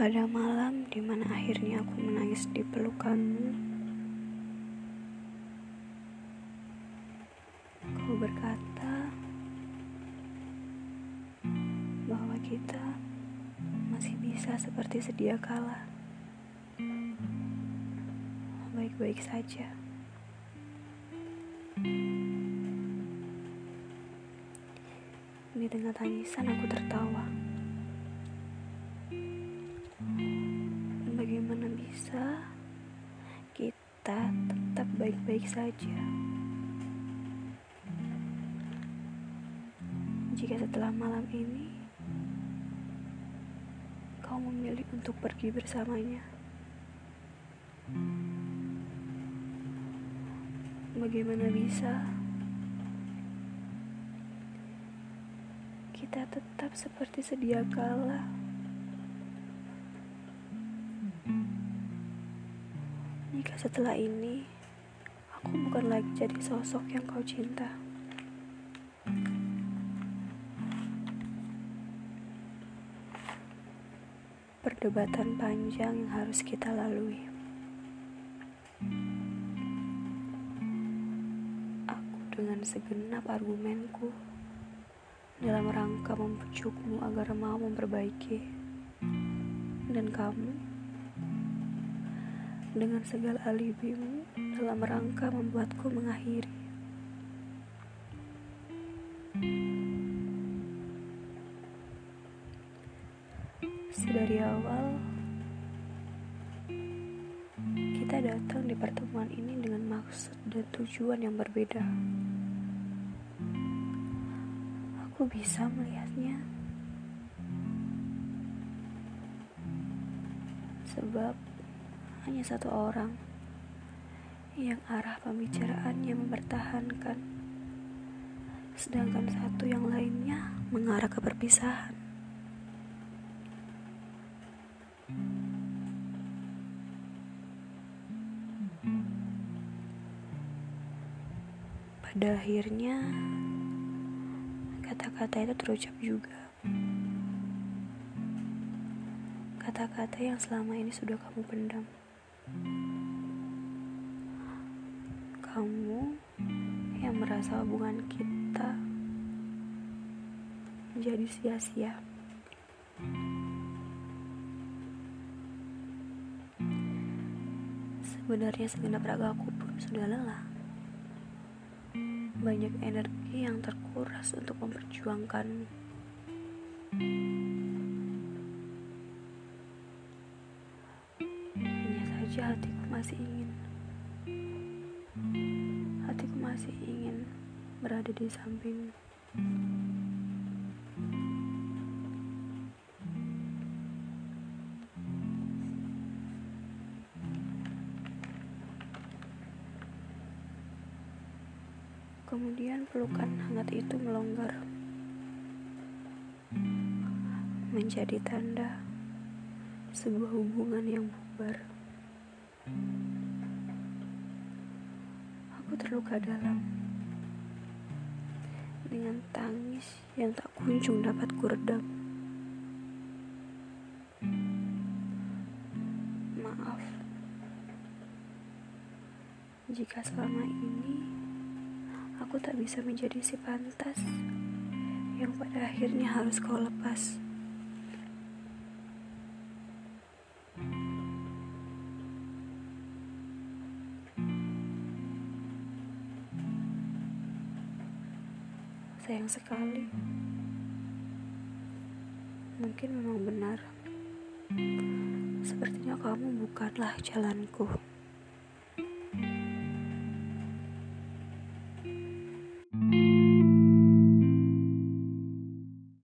Pada malam di mana akhirnya aku menangis di pelukanmu, kau berkata bahwa kita masih bisa seperti sedia kala, baik-baik saja. Di tengah tangisan aku tertawa. Bisa kita tetap baik-baik saja? Jika setelah malam ini kau memilih untuk pergi bersamanya, bagaimana bisa kita tetap seperti sedia kala? Jika setelah ini aku bukan lagi jadi sosok yang kau cinta. Perdebatan panjang yang harus kita lalui. Aku dengan segenap argumenku dalam rangka membujukmu agar mau memperbaiki. Dan kamu dengan segala alibimu dalam rangka membuatku mengakhiri. Sedari awal, kita datang di pertemuan ini dengan maksud dan tujuan yang berbeda. Aku bisa melihatnya sebab hanya satu orang yang arah pembicaraannya mempertahankan, sedangkan satu yang lainnya mengarah ke perpisahan. Pada akhirnya, kata-kata itu terucap juga. Kata-kata yang selama ini sudah kamu pendam. Kamu yang merasa hubungan kita menjadi sia-sia. Sebenarnya segenap ragaku pun sudah lelah. Banyak energi yang terkuras untuk memperjuangkanmu. Saja hatiku masih ingin. Hatiku masih ingin berada di sampingmu. Kemudian pelukan hangat itu melonggar menjadi tanda sebuah hubungan yang bubar. Aku terluka dalam dengan tangis yang tak kunjung dapat kuredam. Maaf jika selama ini aku tak bisa menjadi si pantas yang pada akhirnya harus kau lepas. Sayang sekali. Mungkin memang benar. Sepertinya kamu bukanlah jalanku.